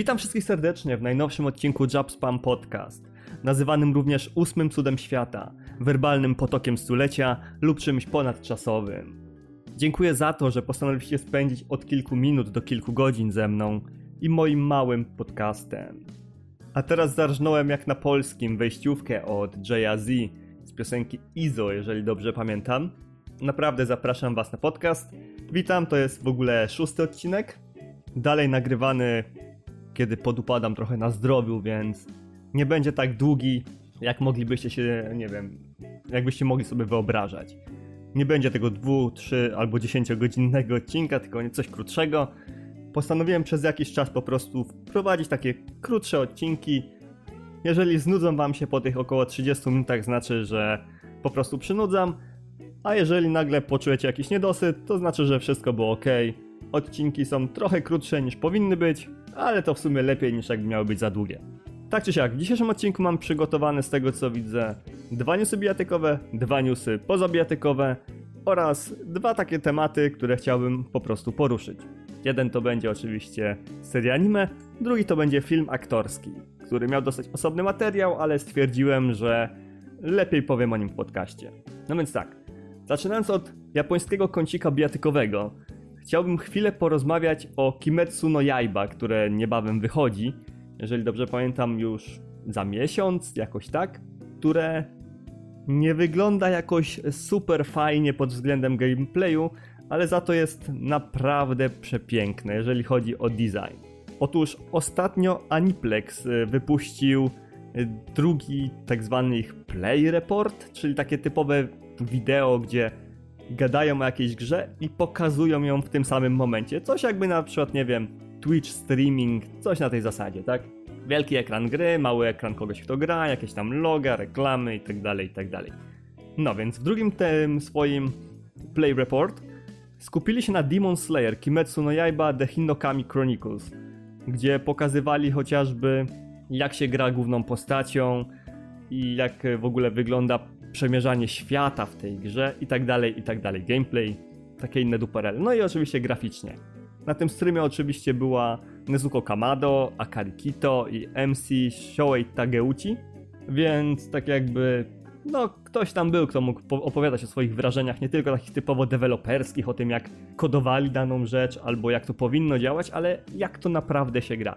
Witam wszystkich serdecznie w najnowszym odcinku Jab Spam Podcast, nazywanym również ósmym cudem świata, werbalnym potokiem stulecia lub czymś ponadczasowym. Dziękuję za to, że postanowiliście spędzić od kilku minut do kilku godzin ze mną i moim małym podcastem. A teraz zarżnąłem jak na polskim wejściówkę od Jay-Z z piosenki Izo, jeżeli dobrze pamiętam. Naprawdę zapraszam Was na podcast. Witam, to jest w ogóle szósty odcinek. Dalej nagrywany, kiedy podupadam trochę na zdrowiu, więc nie będzie tak długi, jak moglibyście się, nie wiem, jakbyście mogli sobie wyobrażać. Nie będzie tego 2, 3 albo 10 godzinnego odcinka, tylko coś krótszego. Postanowiłem przez jakiś czas po prostu wprowadzić takie krótsze odcinki. Jeżeli znudzą wam się po tych około 30 minutach, znaczy, że po prostu przynudzam. A jeżeli nagle poczujecie jakiś niedosyt, to znaczy, że wszystko było ok. Odcinki są trochę krótsze niż powinny być, ale to w sumie lepiej niż jakby miały być za długie. Tak czy siak, w dzisiejszym odcinku mam przygotowane z tego co widzę dwa newsy bijatykowe, dwa newsy pozabijatykowe oraz dwa takie tematy, które chciałbym po prostu poruszyć. Jeden to będzie oczywiście seria anime, drugi to będzie film aktorski, który miał dostać osobny materiał, ale stwierdziłem, że lepiej powiem o nim w podcaście. No więc tak, zaczynając od japońskiego kącika bijatykowego, chciałbym chwilę porozmawiać o Kimetsu no Yaiba, które niebawem wychodzi, jeżeli dobrze pamiętam już za miesiąc, jakoś tak, które nie wygląda jakoś super fajnie pod względem gameplayu, ale za to jest naprawdę przepiękne, jeżeli chodzi o design. Otóż ostatnio Aniplex y, wypuścił y, drugi tak zwany ich play report, czyli takie typowe wideo, gdzie gadają o jakiejś grze i pokazują ją w tym samym momencie. Coś jakby na przykład, nie wiem, Twitch streaming, coś na tej zasadzie, tak? Wielki ekran gry, mały ekran kogoś, kto gra, jakieś tam loga, reklamy itd., tak itd. Tak no więc w drugim tym swoim Play Report skupili się na Demon Slayer Kimetsu no Yaiba The Hinokami Chronicles, gdzie pokazywali chociażby jak się gra główną postacią i jak w ogóle wygląda przemierzanie świata w tej grze i tak dalej, i tak dalej. Gameplay, takie inne duperele. No i oczywiście graficznie. Na tym streamie oczywiście była Nezuko Kamado, Akari Kito i MC Shoei Tageuchi, więc tak jakby no ktoś tam był, kto mógł opowiadać o swoich wrażeniach, nie tylko takich typowo deweloperskich, o tym jak kodowali daną rzecz, albo jak to powinno działać, ale jak to naprawdę się gra.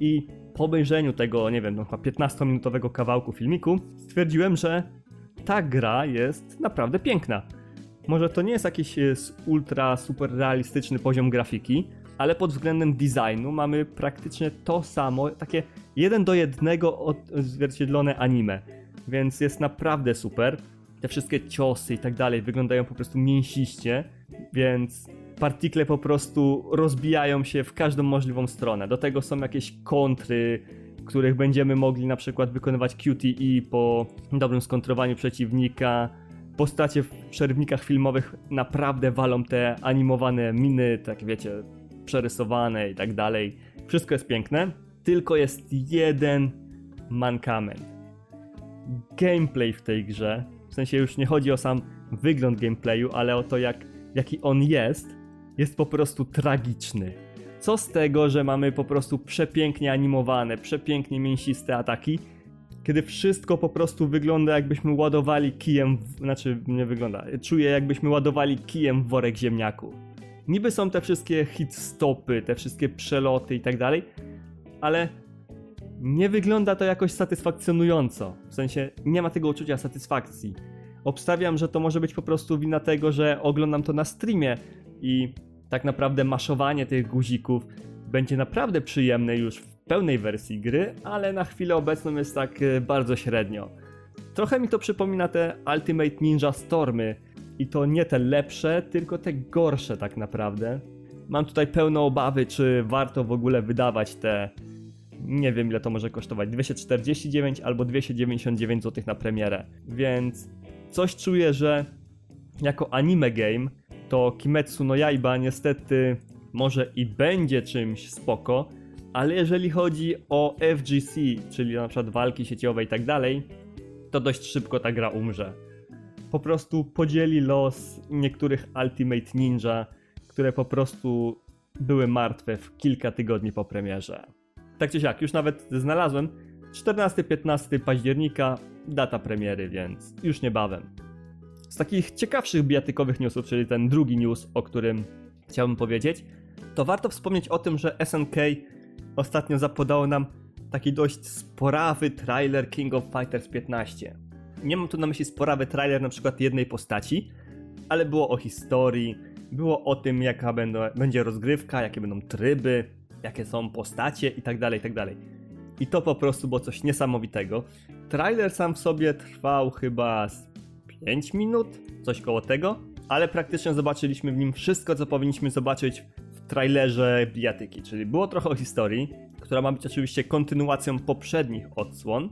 I po obejrzeniu tego, nie wiem, no chyba 15-minutowego kawałku filmiku, stwierdziłem, że ta gra jest naprawdę piękna. Może to nie jest jakiś e, ultra super realistyczny poziom grafiki, ale pod względem designu mamy praktycznie to samo, takie jeden do jednego odzwierciedlone anime. Więc jest naprawdę super. Te wszystkie ciosy i tak dalej wyglądają po prostu mięsiście, więc partikle po prostu rozbijają się w każdą możliwą stronę. Do tego są jakieś kontry, których będziemy mogli na przykład wykonywać QTE po dobrym skontrowaniu przeciwnika. Postacie w przerywnikach filmowych naprawdę walą te animowane miny, tak wiecie, przerysowane i tak dalej. Wszystko jest piękne, tylko jest jeden mankament. Gameplay w tej grze, w sensie już nie chodzi o sam wygląd gameplayu, ale o to jak, jaki on jest, jest po prostu tragiczny. Co z tego, że mamy po prostu przepięknie animowane, przepięknie mięsiste ataki, kiedy wszystko po prostu wygląda jakbyśmy ładowali kijem, w... znaczy nie wygląda, czuję jakbyśmy ładowali kijem w worek ziemniaków. Niby są te wszystkie hit stopy, te wszystkie przeloty i tak dalej, ale nie wygląda to jakoś satysfakcjonująco. W sensie nie ma tego uczucia satysfakcji. Obstawiam, że to może być po prostu wina tego, że oglądam to na streamie i tak naprawdę maszowanie tych guzików będzie naprawdę przyjemne już w pełnej wersji gry, ale na chwilę obecną jest tak e, bardzo średnio. Trochę mi to przypomina te Ultimate Ninja Stormy, i to nie te lepsze, tylko te gorsze tak naprawdę. Mam tutaj pełne obawy, czy warto w ogóle wydawać te. Nie wiem ile to może kosztować. 249 albo 299 zł na premierę. Więc coś czuję, że jako anime game to Kimetsu no Yaiba niestety może i będzie czymś spoko, ale jeżeli chodzi o FGC, czyli na przykład walki sieciowe i tak dalej, to dość szybko ta gra umrze po prostu podzieli los niektórych Ultimate Ninja, które po prostu były martwe w kilka tygodni po premierze. Tak czy siak, już nawet znalazłem 14-15 października data premiery, więc już niebawem. Z takich ciekawszych bijatykowych newsów, czyli ten drugi news, o którym chciałbym powiedzieć, to warto wspomnieć o tym, że SNK ostatnio zapodało nam taki dość sporawy trailer King of Fighters 15. Nie mam tu na myśli sporawy trailer na przykład jednej postaci, ale było o historii, było o tym jaka będą, będzie rozgrywka, jakie będą tryby, jakie są postacie itd., itd. I to po prostu było coś niesamowitego. Trailer sam w sobie trwał chyba 5 minut, coś koło tego, ale praktycznie zobaczyliśmy w nim wszystko, co powinniśmy zobaczyć w trailerze bijatyki, czyli było trochę o historii, która ma być oczywiście kontynuacją poprzednich odsłon,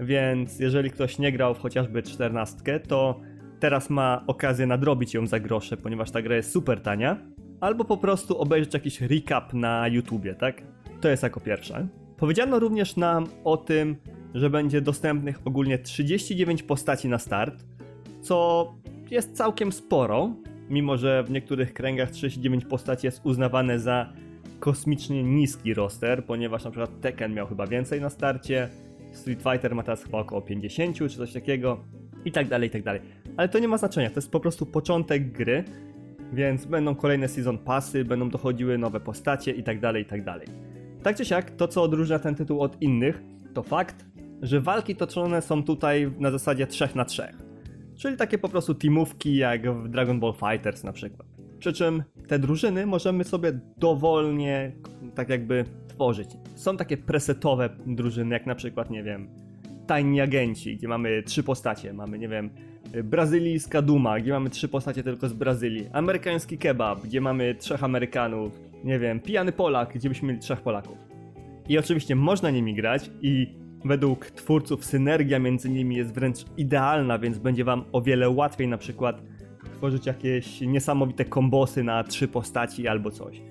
więc jeżeli ktoś nie grał w chociażby 14, to teraz ma okazję nadrobić ją za grosze, ponieważ ta gra jest super tania, albo po prostu obejrzeć jakiś recap na YouTubie, tak? To jest jako pierwsze. Powiedziano również nam o tym, że będzie dostępnych ogólnie 39 postaci na start, co jest całkiem sporo, mimo że w niektórych kręgach 39 postaci jest uznawane za kosmicznie niski roster, ponieważ na przykład Tekken miał chyba więcej na starcie, Street Fighter ma teraz chyba około 50 czy coś takiego i tak dalej, i tak dalej. Ale to nie ma znaczenia, to jest po prostu początek gry, więc będą kolejne season passy, będą dochodziły nowe postacie i tak dalej, i tak dalej. Tak czy siak, to co odróżnia ten tytuł od innych, to fakt, że walki toczone są tutaj na zasadzie 3 na 3. Czyli takie po prostu teamówki jak w Dragon Ball Fighters na przykład. Przy czym te drużyny możemy sobie dowolnie tak jakby tworzyć. Są takie presetowe drużyny, jak na przykład, nie wiem, Tajni Agenci, gdzie mamy trzy postacie. Mamy, nie wiem, brazylijska Duma, gdzie mamy trzy postacie tylko z Brazylii. Amerykański Kebab, gdzie mamy trzech Amerykanów. Nie wiem, Pijany Polak, gdzie byśmy mieli trzech Polaków. I oczywiście można nimi grać i według twórców synergia między nimi jest wręcz idealna, więc będzie wam o wiele łatwiej na przykład tworzyć jakieś niesamowite kombosy na trzy postaci albo coś.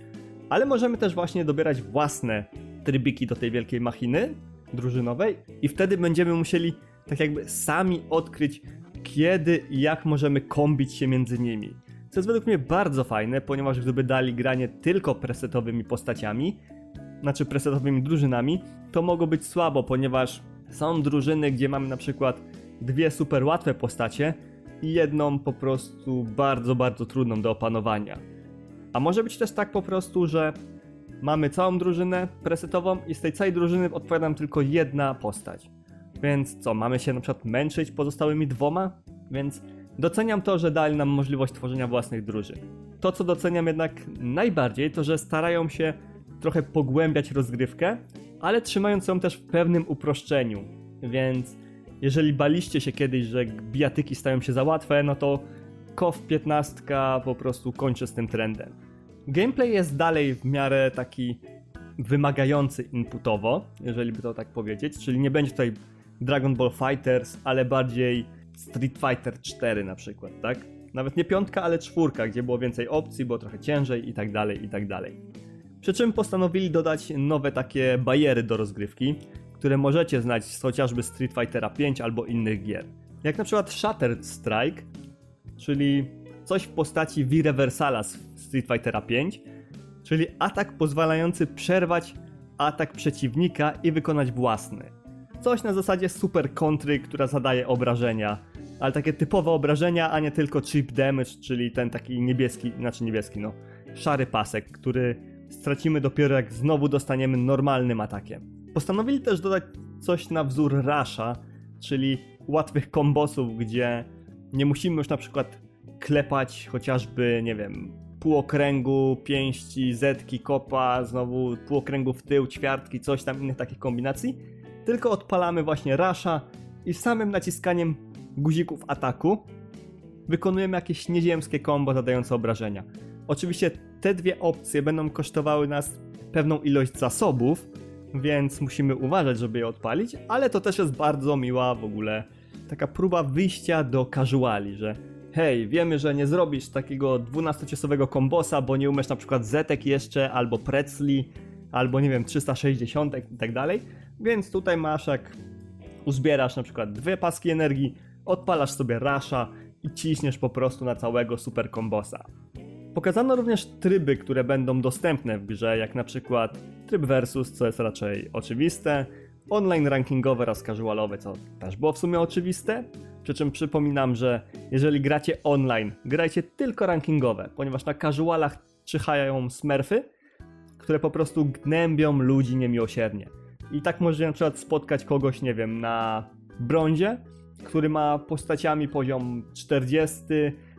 Ale możemy też właśnie dobierać własne trybiki do tej wielkiej machiny drużynowej i wtedy będziemy musieli tak jakby sami odkryć kiedy i jak możemy kombić się między nimi. Co jest według mnie bardzo fajne, ponieważ gdyby dali granie tylko presetowymi postaciami, znaczy presetowymi drużynami, to mogło być słabo, ponieważ są drużyny, gdzie mamy na przykład dwie super łatwe postacie i jedną po prostu bardzo, bardzo trudną do opanowania. A może być też tak po prostu, że mamy całą drużynę presetową i z tej całej drużyny odpowiada nam tylko jedna postać. Więc co, mamy się na przykład męczyć pozostałymi dwoma? Więc doceniam to, że dali nam możliwość tworzenia własnych drużyn. To, co doceniam jednak najbardziej, to że starają się trochę pogłębiać rozgrywkę, ale trzymając ją też w pewnym uproszczeniu. Więc jeżeli baliście się kiedyś, że bijatyki stają się za łatwe, no to KOF 15 po prostu kończy z tym trendem. Gameplay jest dalej w miarę taki wymagający inputowo, jeżeli by to tak powiedzieć, czyli nie będzie tutaj Dragon Ball Fighters, ale bardziej Street Fighter 4 na przykład, tak? Nawet nie piątka, ale czwórka, gdzie było więcej opcji, było trochę ciężej i tak dalej, i tak dalej. Przy czym postanowili dodać nowe takie bariery do rozgrywki, które możecie znać z chociażby Street Fightera 5 albo innych gier. Jak na przykład Shattered Strike, czyli coś w postaci V-Reversala z Street Fightera 5, czyli atak pozwalający przerwać atak przeciwnika i wykonać własny. Coś na zasadzie super kontry, która zadaje obrażenia, ale takie typowe obrażenia, a nie tylko chip damage, czyli ten taki niebieski, znaczy niebieski, no, szary pasek, który stracimy dopiero jak znowu dostaniemy normalnym atakiem. Postanowili też dodać coś na wzór Rasha, czyli łatwych kombosów, gdzie nie musimy już na przykład klepać chociażby, nie wiem, półokręgu, pięści, zetki, kopa, znowu półokręgu w tył, ćwiartki, coś tam innych takich kombinacji, tylko odpalamy właśnie Rasha i samym naciskaniem guzików ataku wykonujemy jakieś nieziemskie kombo zadające obrażenia. Oczywiście te dwie opcje będą kosztowały nas pewną ilość zasobów, więc musimy uważać, żeby je odpalić, ale to też jest bardzo miła w ogóle taka próba wyjścia do casuali, że hej, wiemy, że nie zrobisz takiego 12-ciosowego kombosa, bo nie umiesz na przykład zetek jeszcze, albo pretzli, albo nie wiem, 360 i tak dalej, więc tutaj masz jak uzbierasz na przykład dwie paski energii, odpalasz sobie rasha i ciśniesz po prostu na całego super kombosa. Pokazano również tryby, które będą dostępne w grze, jak na przykład tryb versus, co jest raczej oczywiste, online rankingowe oraz casualowe, co też było w sumie oczywiste. Przy czym przypominam, że jeżeli gracie online, grajcie tylko rankingowe, ponieważ na casualach czyhają smurfy, które po prostu gnębią ludzi niemiłosiernie. I tak możecie na przykład spotkać kogoś, nie wiem, na brązie, który ma postaciami poziom 40,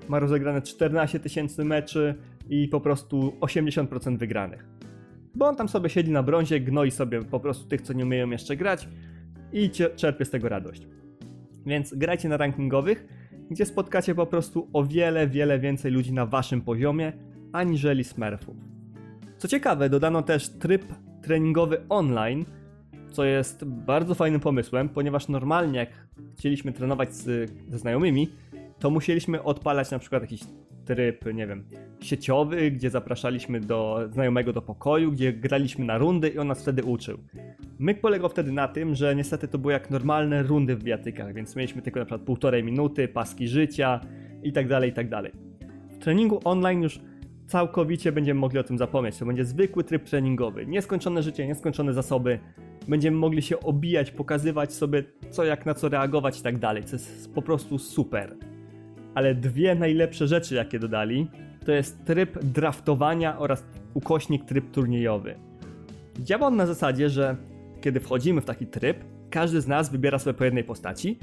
ma rozegrane 14 tysięcy meczy i po prostu 80% wygranych. Bo on tam sobie siedzi na brązie, gnoi sobie po prostu tych, co nie umieją jeszcze grać i czerpie z tego radość. Więc grajcie na rankingowych, gdzie spotkacie po prostu o wiele, wiele więcej ludzi na waszym poziomie, aniżeli smurfów. Co ciekawe, dodano też tryb treningowy online, co jest bardzo fajnym pomysłem, ponieważ normalnie jak chcieliśmy trenować z, ze znajomymi, to musieliśmy odpalać na przykład jakiś tryb, nie wiem, sieciowy, gdzie zapraszaliśmy do znajomego do pokoju, gdzie graliśmy na rundy i on nas wtedy uczył. Myk polegał wtedy na tym, że niestety to były jak normalne rundy w biatykach, więc mieliśmy tylko na przykład półtorej minuty, paski życia i tak dalej, i tak dalej. W treningu online już całkowicie będziemy mogli o tym zapomnieć. To będzie zwykły tryb treningowy. Nieskończone życie, nieskończone zasoby. Będziemy mogli się obijać, pokazywać sobie co jak na co reagować i tak dalej, co jest po prostu super. Ale dwie najlepsze rzeczy jakie dodali to jest tryb draftowania oraz ukośnik tryb turniejowy. Działa on na zasadzie, że kiedy wchodzimy w taki tryb, każdy z nas wybiera sobie po jednej postaci,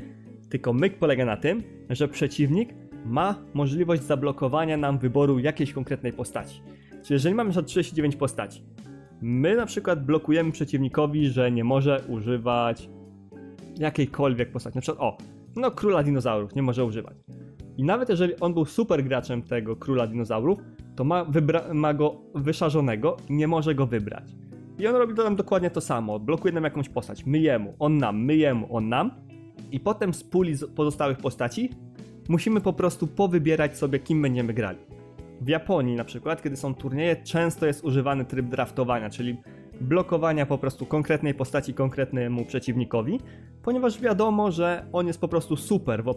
tylko myk polega na tym, że przeciwnik ma możliwość zablokowania nam wyboru jakiejś konkretnej postaci. Czyli jeżeli mamy 39 postaci, my na przykład blokujemy przeciwnikowi, że nie może używać jakiejkolwiek postaci. Na przykład, o, no króla dinozaurów nie może używać. I nawet jeżeli on był super graczem tego króla dinozaurów, to ma, ma go wyszarzonego i nie może go wybrać. I on robi to nam dokładnie to samo. Blokuje nam jakąś postać. My jemu, on nam, my jemu, on nam. I potem z puli pozostałych postaci musimy po prostu powybierać sobie, kim będziemy grali. W Japonii na przykład, kiedy są turnieje, często jest używany tryb draftowania, czyli blokowania po prostu konkretnej postaci konkretnemu przeciwnikowi, ponieważ wiadomo, że on jest po prostu super w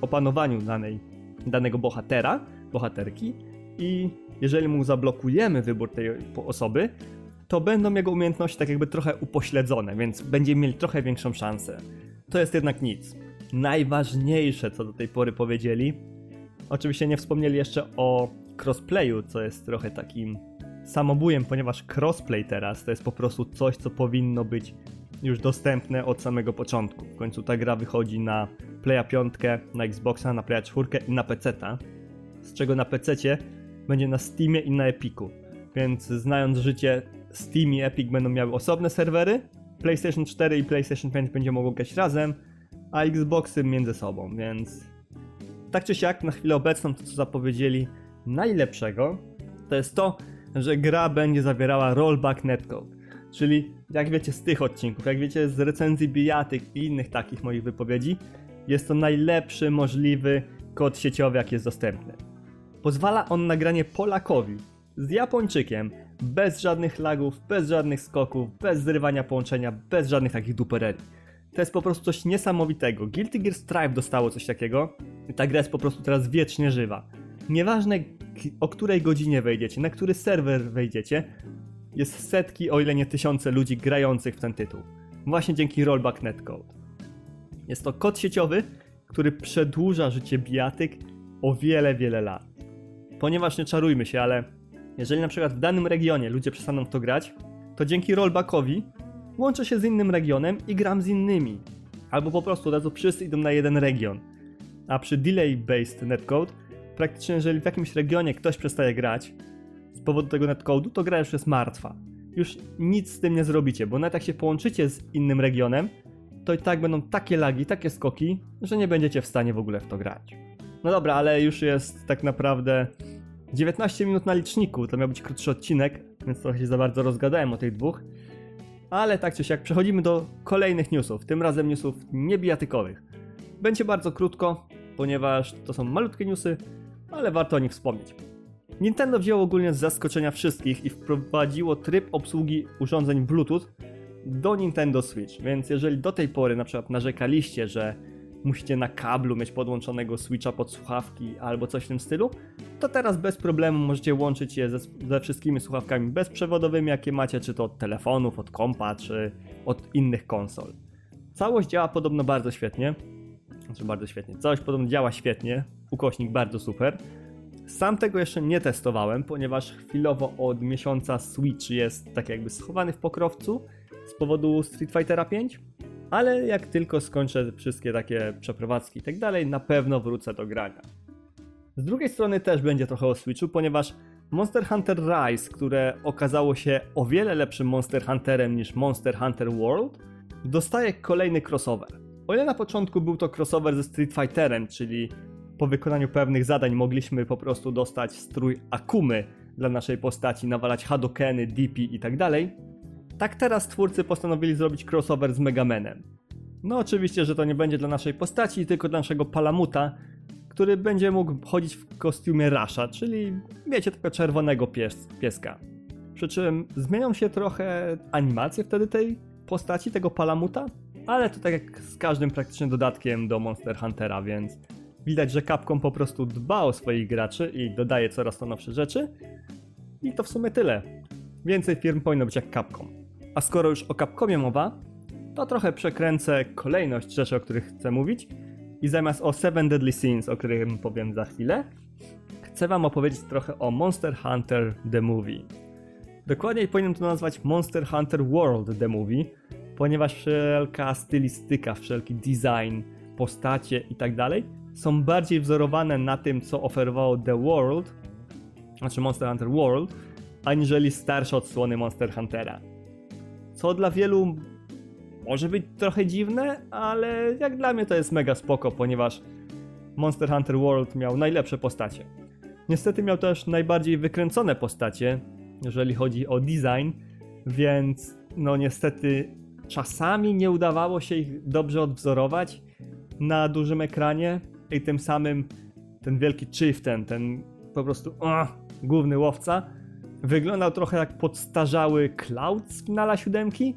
opanowaniu danej, danego bohatera, bohaterki i jeżeli mu zablokujemy wybór tej osoby, to będą jego umiejętności tak jakby trochę upośledzone, więc będziemy mieli trochę większą szansę. To jest jednak nic najważniejsze, co do tej pory powiedzieli. Oczywiście nie wspomnieli jeszcze o crossplayu, co jest trochę takim samobujem, ponieważ crossplay teraz to jest po prostu coś, co powinno być już dostępne od samego początku. W końcu ta gra wychodzi na Playa 5, na Xboxa, na Playa 4 i na PC, z czego na PC będzie na Steamie i na Epiku. Więc znając życie, Steam i Epic będą miały osobne serwery, PlayStation 4 i PlayStation 5 będzie mogło grać razem, a Xboxy między sobą, więc tak czy siak na chwilę obecną to co zapowiedzieli najlepszego to jest to, że gra będzie zawierała rollback netcode. Czyli jak wiecie z tych odcinków, jak wiecie z recenzji bijatyk i innych takich moich wypowiedzi, jest to najlepszy możliwy kod sieciowy jaki jest dostępny. Pozwala on na granie Polakowi z Japończykiem bez żadnych lagów, bez żadnych skoków, bez zrywania połączenia, bez żadnych takich dupererii to jest po prostu coś niesamowitego. Guilty Gear Strive dostało coś takiego i ta gra jest po prostu teraz wiecznie żywa. Nieważne o której godzinie wejdziecie, na który serwer wejdziecie, jest setki, o ile nie tysiące ludzi grających w ten tytuł. Właśnie dzięki Rollback Netcode. Jest to kod sieciowy, który przedłuża życie bijatyk o wiele, wiele lat. Ponieważ nie czarujmy się, ale jeżeli na przykład w danym regionie ludzie przestaną w to grać, to dzięki rollbackowi łączę się z innym regionem i gram z innymi. Albo po prostu od razu wszyscy idą na jeden region. A przy delay-based netcode, praktycznie jeżeli w jakimś regionie ktoś przestaje grać z powodu tego netcode'u, to gra już jest martwa. Już nic z tym nie zrobicie, bo nawet jak się połączycie z innym regionem, to i tak będą takie lagi, takie skoki, że nie będziecie w stanie w ogóle w to grać. No dobra, ale już jest tak naprawdę 19 minut na liczniku, to miał być krótszy odcinek, więc trochę się za bardzo rozgadałem o tych dwóch. Ale tak czy siak przechodzimy do kolejnych newsów, tym razem newsów niebijatykowych. Będzie bardzo krótko, ponieważ to są malutkie newsy, ale warto o nich wspomnieć. Nintendo wzięło ogólnie z zaskoczenia wszystkich i wprowadziło tryb obsługi urządzeń Bluetooth do Nintendo Switch, więc jeżeli do tej pory na przykład narzekaliście, że musicie na kablu mieć podłączonego switcha pod słuchawki albo coś w tym stylu, to teraz bez problemu możecie łączyć je ze, ze wszystkimi słuchawkami bezprzewodowymi, jakie macie, czy to od telefonów, od kompa, czy od innych konsol. Całość działa podobno bardzo świetnie. Znaczy bardzo świetnie. Całość podobno działa świetnie. Ukośnik bardzo super. Sam tego jeszcze nie testowałem, ponieważ chwilowo od miesiąca Switch jest tak jakby schowany w pokrowcu z powodu Street Fightera 5, ale jak tylko skończę wszystkie takie przeprowadzki i tak dalej, na pewno wrócę do grania. Z drugiej strony też będzie trochę o Switchu, ponieważ Monster Hunter Rise, które okazało się o wiele lepszym Monster Hunterem niż Monster Hunter World, dostaje kolejny crossover. O ile na początku był to crossover ze Street Fighterem, czyli po wykonaniu pewnych zadań mogliśmy po prostu dostać strój Akumy dla naszej postaci, nawalać Hadokeny, DP i tak dalej, tak teraz twórcy postanowili zrobić crossover z Megamanem. No oczywiście, że to nie będzie dla naszej postaci, tylko dla naszego Palamuta, który będzie mógł chodzić w kostiumie Rasha, czyli wiecie, tego czerwonego pies, pieska. Przy czym zmienią się trochę animacje wtedy tej postaci, tego Palamuta, ale to tak jak z każdym praktycznie dodatkiem do Monster Huntera, więc widać, że Capcom po prostu dba o swoich graczy i dodaje coraz to nowsze rzeczy. I to w sumie tyle. Więcej firm powinno być jak Capcom. A skoro już o Capcomie mowa, to trochę przekręcę kolejność rzeczy, o których chcę mówić i zamiast o Seven Deadly Sins, o którym powiem za chwilę, chcę wam opowiedzieć trochę o Monster Hunter The Movie. Dokładniej powinienem to nazwać Monster Hunter World The Movie, ponieważ wszelka stylistyka, wszelki design, postacie i tak są bardziej wzorowane na tym, co oferowało The World, znaczy Monster Hunter World, aniżeli starsze odsłony Monster Huntera. Co dla wielu może być trochę dziwne, ale jak dla mnie to jest mega spoko, ponieważ Monster Hunter World miał najlepsze postacie. Niestety miał też najbardziej wykręcone postacie, jeżeli chodzi o design, więc no niestety czasami nie udawało się ich dobrze odwzorować na dużym ekranie i tym samym ten wielki chieftain, ten po prostu główny łowca, wyglądał trochę jak podstarzały Cloud z finala siódemki,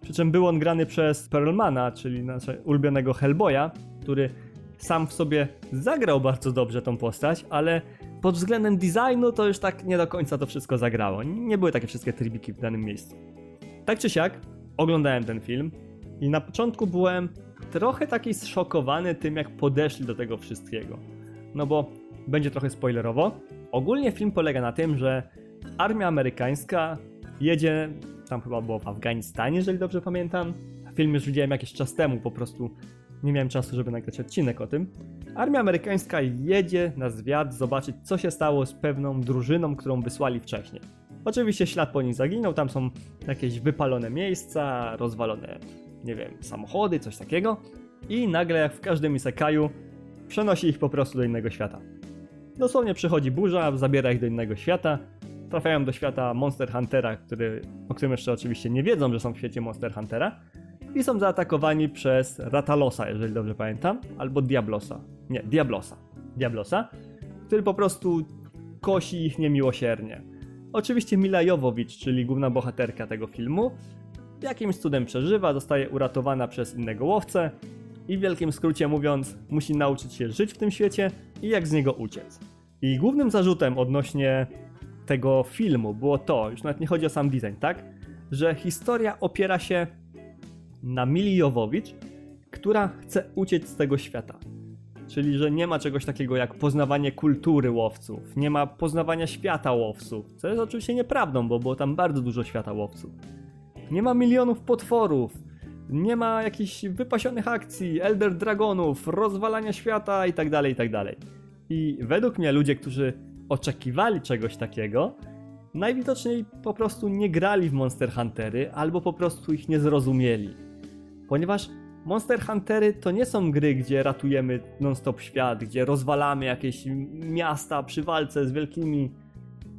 przy czym był on grany przez Perlmana, czyli naszego ulubionego Hellboya, który sam w sobie zagrał bardzo dobrze tą postać, ale pod względem designu to już tak nie do końca to wszystko zagrało. Nie były takie wszystkie trybiki w danym miejscu. Tak czy siak, oglądałem ten film i na początku byłem trochę taki zszokowany tym, jak podeszli do tego wszystkiego. No bo będzie trochę spoilerowo. Ogólnie film polega na tym, że armia amerykańska jedzie, tam chyba było w Afganistanie, jeżeli dobrze pamiętam. Film już widziałem jakiś czas temu, po prostu nie miałem czasu, żeby nagrać odcinek o tym. Armia amerykańska jedzie na zwiat zobaczyć, co się stało z pewną drużyną, którą wysłali wcześniej. Oczywiście ślad po nich zaginął, tam są jakieś wypalone miejsca, rozwalone, nie wiem, samochody, coś takiego. I nagle, jak w każdym isekaju, przenosi ich po prostu do innego świata. Dosłownie przychodzi burza, zabiera ich do innego świata, trafiają do świata Monster Huntera, który, o którym jeszcze oczywiście nie wiedzą, że są w świecie Monster Huntera i są zaatakowani przez Ratalosa, jeżeli dobrze pamiętam, albo Diablosa. Nie, Diablosa. Diablosa, który po prostu kosi ich niemiłosiernie. Oczywiście Mila Jowowicz, czyli główna bohaterka tego filmu, jakimś cudem przeżywa, zostaje uratowana przez innego łowcę i w wielkim skrócie mówiąc, musi nauczyć się żyć w tym świecie i jak z niego uciec. I głównym zarzutem odnośnie tego filmu było to, już nawet nie chodzi o sam design, tak? Że historia opiera się na Mili Jowowicz, która chce uciec z tego świata. Czyli, że nie ma czegoś takiego jak poznawanie kultury łowców, nie ma poznawania świata łowców, co jest oczywiście nieprawdą, bo było tam bardzo dużo świata łowców. Nie ma milionów potworów, nie ma jakichś wypasionych akcji, Elder Dragonów, rozwalania świata itd., tak itd. Tak I według mnie ludzie, którzy oczekiwali czegoś takiego, najwidoczniej po prostu nie grali w Monster Huntery albo po prostu ich nie zrozumieli. Ponieważ Monster Huntery to nie są gry, gdzie ratujemy non-stop świat, gdzie rozwalamy jakieś miasta przy walce z wielkimi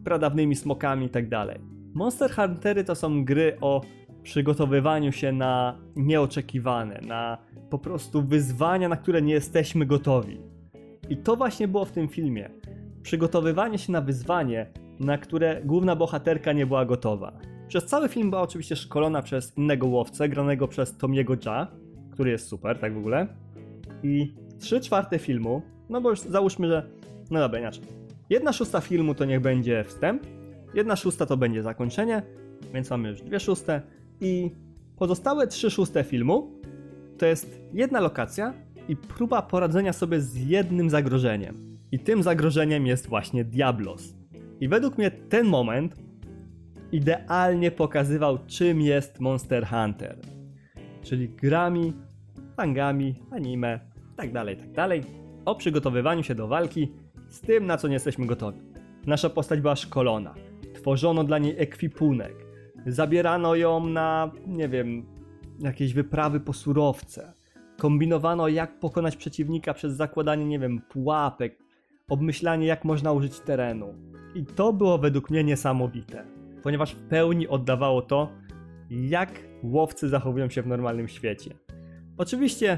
pradawnymi smokami itd. Tak Monster Huntery to są gry o przygotowywaniu się na nieoczekiwane, na po prostu wyzwania, na które nie jesteśmy gotowi. I to właśnie było w tym filmie przygotowywanie się na wyzwanie, na które główna bohaterka nie była gotowa. Przez cały film była oczywiście szkolona przez innego łowcę, granego przez Tomiego Ja, który jest super, tak w ogóle. I 3 czwarte filmu, no bo już załóżmy, że. No dobra, inaczej. Jedna szósta filmu to niech będzie wstęp, jedna szósta to będzie zakończenie, więc mamy już dwie szóste. I pozostałe trzy szóste filmu to jest jedna lokacja i próba poradzenia sobie z jednym zagrożeniem. I tym zagrożeniem jest właśnie Diablos. I według mnie ten moment idealnie pokazywał, czym jest Monster Hunter. Czyli grami, mangami, anime, tak dalej, tak dalej, o przygotowywaniu się do walki z tym, na co nie jesteśmy gotowi. Nasza postać była szkolona, tworzono dla niej ekwipunek, zabierano ją na, nie wiem, jakieś wyprawy po surowce, kombinowano jak pokonać przeciwnika przez zakładanie, nie wiem, pułapek, obmyślanie jak można użyć terenu. I to było według mnie niesamowite, ponieważ w pełni oddawało to, jak łowcy zachowują się w normalnym świecie. Oczywiście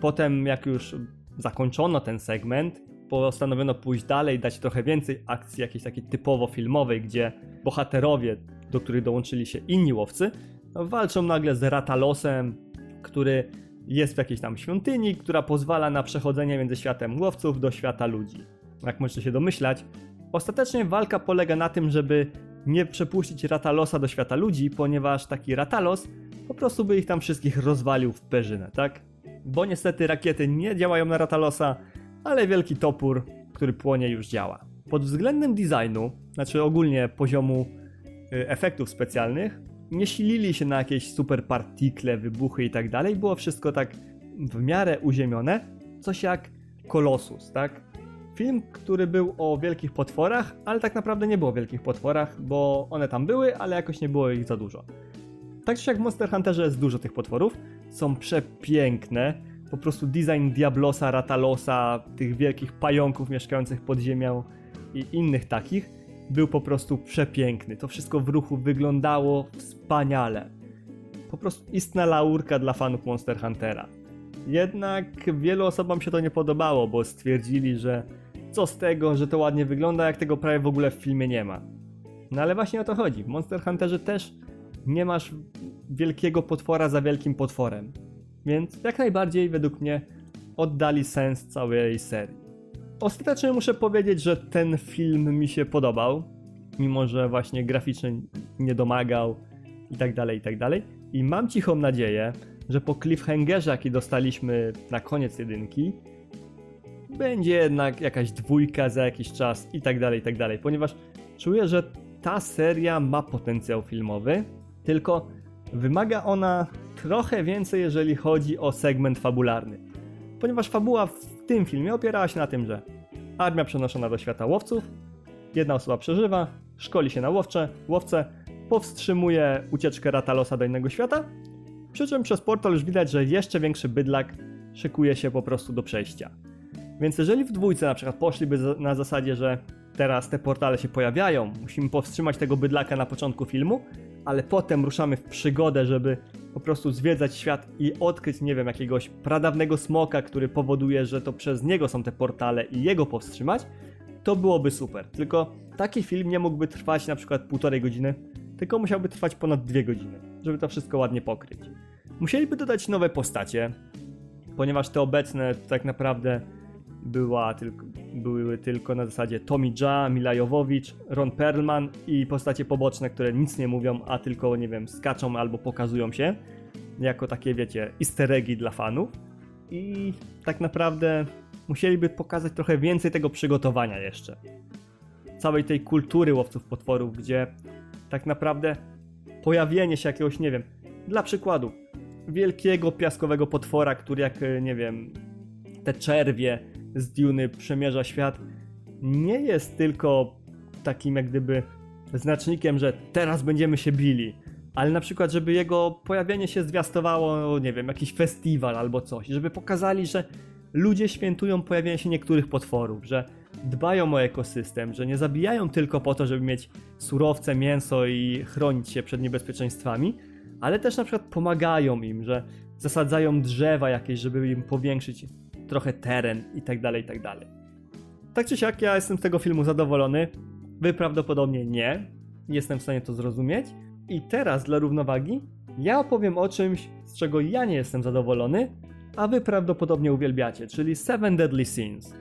potem jak już zakończono ten segment, postanowiono pójść dalej, dać trochę więcej akcji jakiejś takiej typowo filmowej, gdzie bohaterowie, do których dołączyli się inni łowcy, walczą nagle z Ratalosem, który jest w jakiejś tam świątyni, która pozwala na przechodzenie między światem łowców do świata ludzi. Jak możecie się domyślać, ostatecznie walka polega na tym, żeby nie przepuścić Ratalosa do świata ludzi, ponieważ taki Ratalos po prostu by ich tam wszystkich rozwalił w perzynę, tak? Bo niestety rakiety nie działają na Ratalosa, ale wielki topór, który płonie już działa. Pod względem designu, znaczy ogólnie poziomu y, efektów specjalnych, nie silili się na jakieś super partikle, wybuchy i tak dalej. Było wszystko tak w miarę uziemione, coś jak Kolosus, tak? Film, który był o wielkich potworach, ale tak naprawdę nie było o wielkich potworach, bo one tam były, ale jakoś nie było ich za dużo. Tak czy jak w Monster Hunterze jest dużo tych potworów, są przepiękne, po prostu design Diablosa, Ratalosa, tych wielkich pająków mieszkających pod ziemią i innych takich był po prostu przepiękny. To wszystko w ruchu wyglądało wspaniale. Po prostu istna laurka dla fanów Monster Huntera. Jednak wielu osobom się to nie podobało, bo stwierdzili, że co z tego, że to ładnie wygląda, jak tego prawie w ogóle w filmie nie ma. No ale właśnie o to chodzi. W Monster Hunterze też nie masz wielkiego potwora za wielkim potworem. Więc jak najbardziej według mnie oddali sens całej serii. Ostatecznie muszę powiedzieć, że ten film mi się podobał, mimo że właśnie graficznie nie domagał i tak dalej, i tak dalej. I mam cichą nadzieję, że po cliffhangerze, jaki dostaliśmy na koniec jedynki, będzie jednak jakaś dwójka za jakiś czas i tak dalej, i tak dalej, ponieważ czuję, że ta seria ma potencjał filmowy, tylko wymaga ona trochę więcej, jeżeli chodzi o segment fabularny. Ponieważ fabuła w tym filmie opierała się na tym, że armia przenoszona do świata łowców, jedna osoba przeżywa, szkoli się na łowcze, łowce, powstrzymuje ucieczkę Ratalosa do innego świata, przy czym przez portal już widać, że jeszcze większy bydlak szykuje się po prostu do przejścia. Więc jeżeli w dwójce na przykład poszliby na zasadzie, że teraz te portale się pojawiają, musimy powstrzymać tego bydlaka na początku filmu, ale potem ruszamy w przygodę, żeby po prostu zwiedzać świat i odkryć, nie wiem, jakiegoś pradawnego smoka, który powoduje, że to przez niego są te portale i jego powstrzymać, to byłoby super. Tylko taki film nie mógłby trwać na przykład półtorej godziny, tylko musiałby trwać ponad dwie godziny, żeby to wszystko ładnie pokryć. Musieliby dodać nowe postacie, ponieważ te obecne tak naprawdę była tylko, były tylko na zasadzie Tommy Jaa, Mila Jovovich, Ron Perlman i postacie poboczne, które nic nie mówią, a tylko, nie wiem, skaczą albo pokazują się jako takie, wiecie, easter eggi dla fanów. I tak naprawdę musieliby pokazać trochę więcej tego przygotowania jeszcze. Całej tej kultury łowców potworów, gdzie tak naprawdę pojawienie się jakiegoś, nie wiem, dla przykładu, wielkiego piaskowego potwora, który jak, nie wiem, te czerwie z Duny przemierza świat, nie jest tylko takim jak gdyby znacznikiem, że teraz będziemy się bili, ale na przykład, żeby jego pojawienie się zwiastowało, nie wiem, jakiś festiwal albo coś, żeby pokazali, że ludzie świętują pojawienie się niektórych potworów, że dbają o ekosystem, że nie zabijają tylko po to, żeby mieć surowce, mięso i chronić się przed niebezpieczeństwami, ale też na przykład pomagają im, że zasadzają drzewa jakieś, żeby im powiększyć trochę teren i tak dalej, i tak dalej. Tak czy siak, ja jestem z tego filmu zadowolony. Wy prawdopodobnie nie. Jestem w stanie to zrozumieć. I teraz dla równowagi ja opowiem o czymś, z czego ja nie jestem zadowolony, a wy prawdopodobnie uwielbiacie, czyli Seven Deadly Sins.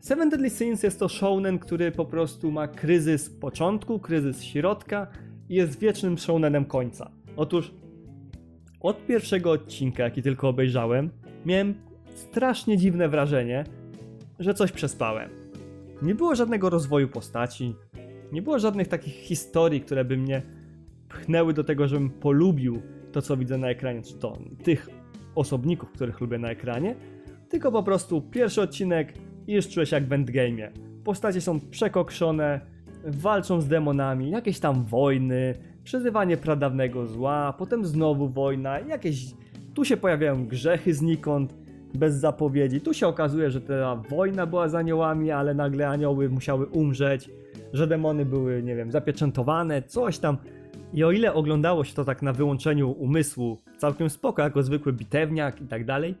Seven Deadly Sins jest to shounen, który po prostu ma kryzys początku, kryzys środka i jest wiecznym shounenem końca. Otóż od pierwszego odcinka, jaki tylko obejrzałem, miałem strasznie dziwne wrażenie, że coś przespałem. Nie było żadnego rozwoju postaci, nie było żadnych takich historii, które by mnie pchnęły do tego, żebym polubił to, co widzę na ekranie, czy to tych osobników, których lubię na ekranie, tylko po prostu pierwszy odcinek i już czułeś jak w endgame'ie. Postacie są przekokszone, walczą z demonami, jakieś tam wojny, przezywanie pradawnego zła, potem znowu wojna, jakieś... Tu się pojawiają grzechy znikąd, bez zapowiedzi. Tu się okazuje, że ta wojna była z aniołami, ale nagle anioły musiały umrzeć, że demony były, nie wiem, zapieczętowane, coś tam. I o ile oglądało się to tak na wyłączeniu umysłu, całkiem spoko, jako zwykły bitewniak i tak dalej,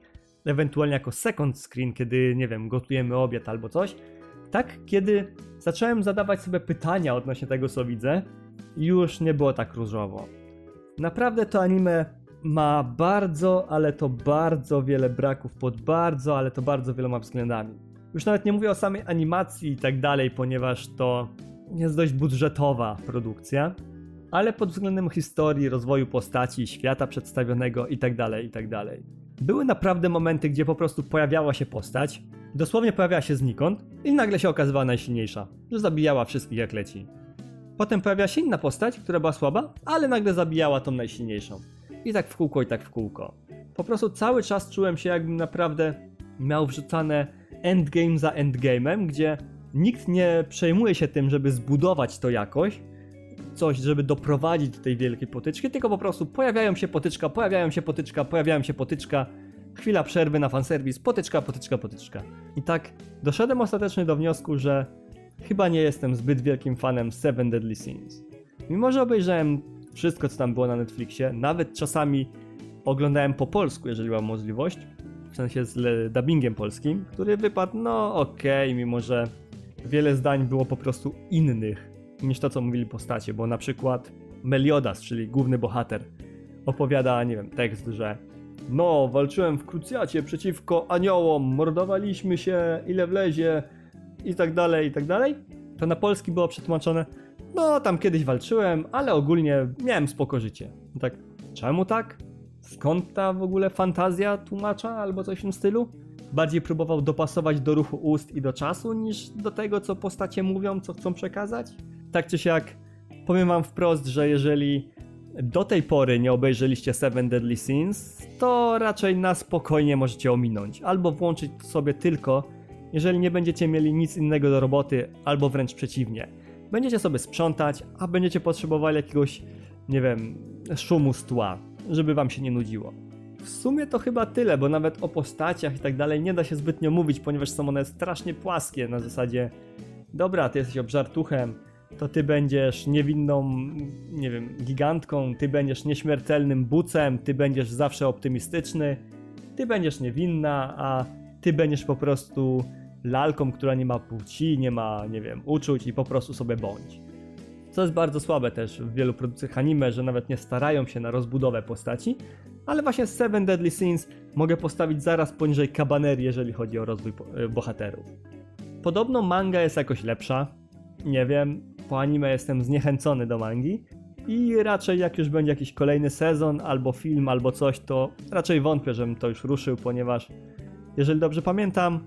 ewentualnie jako second screen, kiedy, nie wiem, gotujemy obiad albo coś, tak kiedy zacząłem zadawać sobie pytania odnośnie tego, co widzę, już nie było tak różowo. Naprawdę to anime ma bardzo, ale to bardzo wiele braków pod bardzo, ale to bardzo wieloma względami. Już nawet nie mówię o samej animacji i tak dalej, ponieważ to jest dość budżetowa produkcja, ale pod względem historii, rozwoju postaci, świata przedstawionego i tak dalej, i tak. Były naprawdę momenty, gdzie po prostu pojawiała się postać, dosłownie pojawiała się znikąd i nagle się okazywała najsilniejsza, że zabijała wszystkich jak leci. Potem pojawia się inna postać, która była słaba, ale nagle zabijała tą najsilniejszą. I tak w kółko, i tak w kółko. Po prostu cały czas czułem się jakbym naprawdę miał wrzucane endgame za endgame'em, gdzie nikt nie przejmuje się tym, żeby zbudować to jakoś, coś, żeby doprowadzić do tej wielkiej potyczki, tylko po prostu pojawiają się potyczka, pojawiają się potyczka, pojawiają się potyczka, chwila przerwy na fanserwis, potyczka, potyczka, potyczka. I tak doszedłem ostatecznie do wniosku, że chyba nie jestem zbyt wielkim fanem Seven Deadly Sins. Mimo, że obejrzałem wszystko, co tam było na Netflixie, nawet czasami oglądałem po polsku, jeżeli mam możliwość, w sensie z dubbingiem polskim, który wypadł, no okej, okay, mimo że wiele zdań było po prostu innych niż to, co mówili postacie, bo na przykład Meliodas, czyli główny bohater, opowiada, nie wiem, tekst, że no, walczyłem w krucjacie przeciwko aniołom, mordowaliśmy się, ile wlezie i tak dalej, i tak dalej. To na polski było przetłumaczone no, tam kiedyś walczyłem, ale ogólnie miałem spoko życie. Tak, czemu tak? Skąd ta w ogóle fantazja tłumacza albo coś w tym stylu? Bardziej próbował dopasować do ruchu ust i do czasu niż do tego, co postacie mówią, co chcą przekazać? Tak czy siak, powiem wam wprost, że jeżeli do tej pory nie obejrzeliście Seven Deadly Sins, to raczej na spokojnie możecie ominąć, albo włączyć sobie tylko, jeżeli nie będziecie mieli nic innego do roboty, albo wręcz przeciwnie będziecie sobie sprzątać, a będziecie potrzebowali jakiegoś, nie wiem, szumu z tła, żeby wam się nie nudziło. W sumie to chyba tyle, bo nawet o postaciach i tak dalej nie da się zbytnio mówić, ponieważ są one strasznie płaskie na zasadzie dobra, ty jesteś obżartuchem, to ty będziesz niewinną, nie wiem, gigantką, ty będziesz nieśmiertelnym bucem, ty będziesz zawsze optymistyczny, ty będziesz niewinna, a ty będziesz po prostu lalką, która nie ma płci, nie ma, nie wiem, uczuć i po prostu sobie bądź. Co jest bardzo słabe też w wielu produkcjach anime, że nawet nie starają się na rozbudowę postaci, ale właśnie Seven Deadly Sins mogę postawić zaraz poniżej Cabanery, jeżeli chodzi o rozwój e, bohaterów. Podobno manga jest jakoś lepsza, nie wiem, po anime jestem zniechęcony do mangi i raczej jak już będzie jakiś kolejny sezon, albo film, albo coś, to raczej wątpię, żebym to już ruszył, ponieważ jeżeli dobrze pamiętam,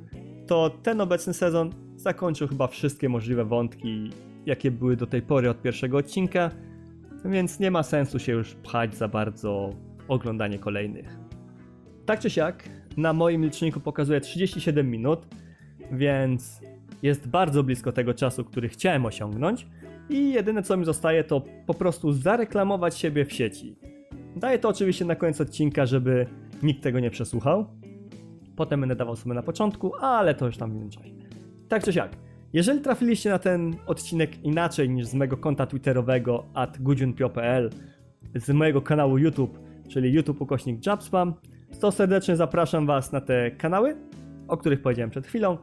to ten obecny sezon zakończył chyba wszystkie możliwe wątki, jakie były do tej pory od pierwszego odcinka, więc nie ma sensu się już pchać za bardzo oglądanie kolejnych. Tak czy siak, na moim liczniku pokazuje 37 minut, więc jest bardzo blisko tego czasu, który chciałem osiągnąć i jedyne co mi zostaje to po prostu zareklamować siebie w sieci. Daję to oczywiście na koniec odcinka, żeby nikt tego nie przesłuchał, Potem będę dawał sobie na początku, ale to już tam w czasie. Tak czy siak, jeżeli trafiliście na ten odcinek inaczej niż z mojego konta twitterowego at gudziunpio.pl, z mojego kanału YouTube, czyli YouTube ukośnik Jabspam, to serdecznie zapraszam Was na te kanały, o których powiedziałem przed chwilą.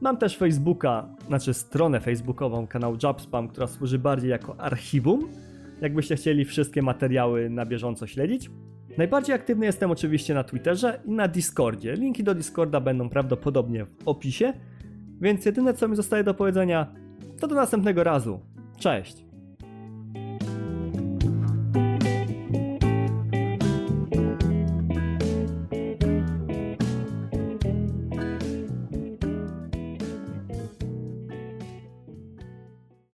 Mam też Facebooka, znaczy stronę facebookową, kanał Jabspam, która służy bardziej jako archiwum, jakbyście chcieli wszystkie materiały na bieżąco śledzić. Najbardziej aktywny jestem oczywiście na Twitterze i na Discordzie. Linki do Discorda będą prawdopodobnie w opisie, więc jedyne co mi zostaje do powiedzenia to do następnego razu. Cześć!